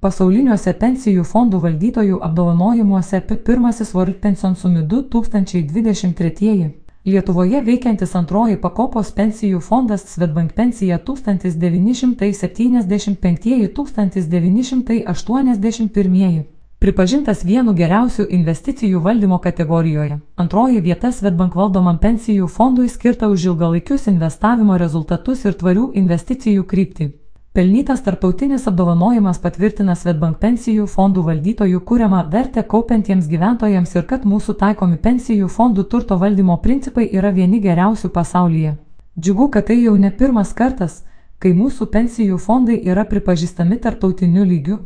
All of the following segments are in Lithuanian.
Pasauliniuose pensijų fondų valdytojų apdovanojimuose pirmasis World Pension Summit 2023. Lietuvoje veikiantis antroji pakopos pensijų fondas Svetbank pensija 1975-1981. Pripažintas vienu geriausių investicijų valdymo kategorijoje. Antroji vieta Svetbank valdomam pensijų fondui skirta už ilgalaikius investavimo rezultatus ir tvarių investicijų kryptį. Pelnytas tarptautinis apdovanojimas patvirtina Svetbank pensijų fondų valdytojų kūriamą vertę kaupiantiems gyventojams ir kad mūsų taikomi pensijų fondų turto valdymo principai yra vieni geriausių pasaulyje. Džiugu, kad tai jau ne pirmas kartas, kai mūsų pensijų fondai yra pripažįstami tarptautiniu lygiu,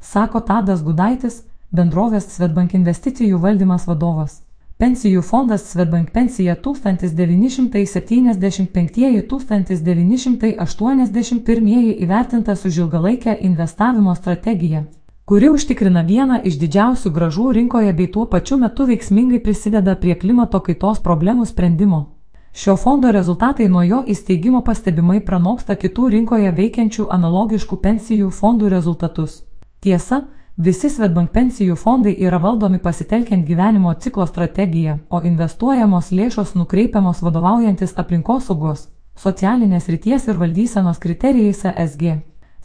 sako Tadas Gudaitis, bendrovės Svetbank investicijų valdymas vadovas. Pensijų fondas Svetbank pensija 1975-1981 įvertintas už ilgalaikę investavimo strategiją, kuri užtikrina vieną iš didžiausių gražų rinkoje bei tuo pačiu metu veiksmingai prisideda prie klimato kaitos problemų sprendimo. Šio fondo rezultatai nuo jo įsteigimo pastebimai pranoksta kitų rinkoje veikiančių analogiškų pensijų fondų rezultatus. Tiesa, Visi Svetbank pensijų fondai yra valdomi pasitelkiant gyvenimo ciklo strategiją, o investuojamos lėšos nukreipiamos vadovaujantis aplinkosaugos, socialinės ryties ir valdysenos kriterijais ESG.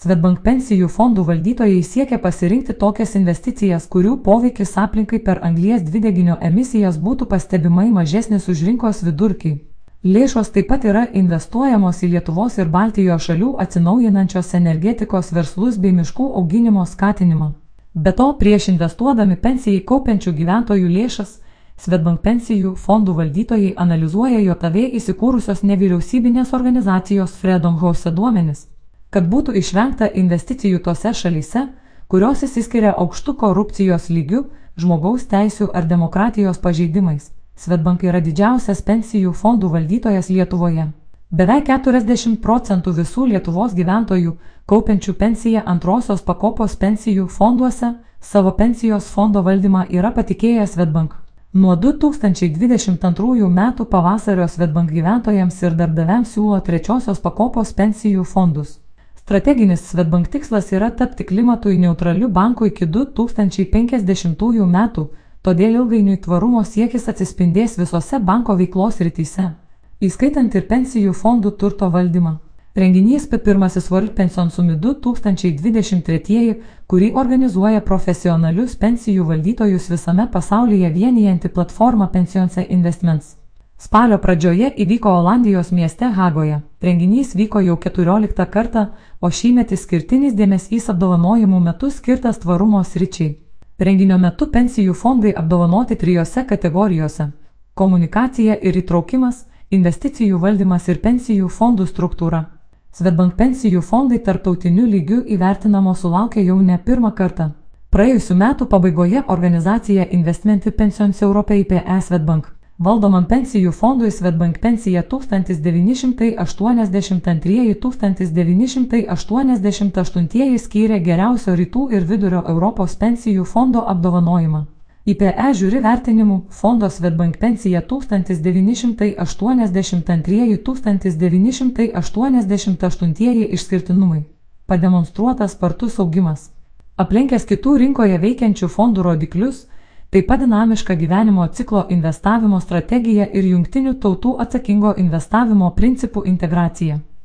Svetbank pensijų fondų valdytojai siekia pasirinkti tokias investicijas, kurių poveikis aplinkai per anglies dvideginio emisijas būtų pastebimai mažesnis už rinkos vidurkį. Lėšos taip pat yra investuojamos į Lietuvos ir Baltijos šalių atsinaujinančios energetikos verslus bei miškų auginimo skatinimą. Be to, prieš investuodami pensijai kaupiančių gyventojų lėšas, Svetbank pensijų fondų valdytojai analizuoja JOTV įsikūrusios nevyriausybinės organizacijos Freedom House duomenis, kad būtų išvengta investicijų tose šalyse, kurios įsiskiria aukštų korupcijos lygių, žmogaus teisų ar demokratijos pažeidimais. Svetbank yra didžiausias pensijų fondų valdytojas Lietuvoje. Beveik 40 procentų visų Lietuvos gyventojų, kaupiančių pensiją antrosios pakopos pensijų fonduose, savo pensijos fondo valdymą yra patikėjęs Svetbank. Nuo 2022 m. pavasario Svetbank gyventojams ir darbdaviams siūlo trečiosios pakopos pensijų fondus. Strateginis Svetbank tikslas yra tapti klimatui neutraliu banku iki 2050 m., todėl ilgainiui tvarumo siekis atsispindės visose banko veiklos rytise įskaitant ir pensijų fondų turto valdymą. Renginys pirmasis World Pension Summit 2023, kurį organizuoja profesionalius pensijų valdytojus visame pasaulyje vienijanti platforma Pensionse Investments. Spalio pradžioje įvyko Olandijos mieste Hagoje. Renginys vyko jau 14 kartą, o šįmet išskirtinis dėmesys apdovanojimų metu skirtas tvarumo sričiai. Renginio metu pensijų fondai apdovanoti trijose kategorijose - komunikacija ir įtraukimas, investicijų valdymas ir pensijų fondų struktūra. Svetbank pensijų fondai tarptautiniu lygiu įvertinamo sulaukė jau ne pirmą kartą. Praėjusiu metu pabaigoje organizacija Investment Pensions Europe IPE Svetbank valdomam pensijų fondui Svetbank pensija 1982-1988 skyrė geriausio rytų ir vidurio Europos pensijų fondo apdovanojimą. IPE žiūri vertinimų fondo Svetbank pensija 1982-1988 išskirtinumai. Pademonstruotas spartus augimas. Aplenkęs kitų rinkoje veikiančių fondų rodiklius, taip pat dinamiška gyvenimo ciklo investavimo strategija ir jungtinių tautų atsakingo investavimo principų integracija.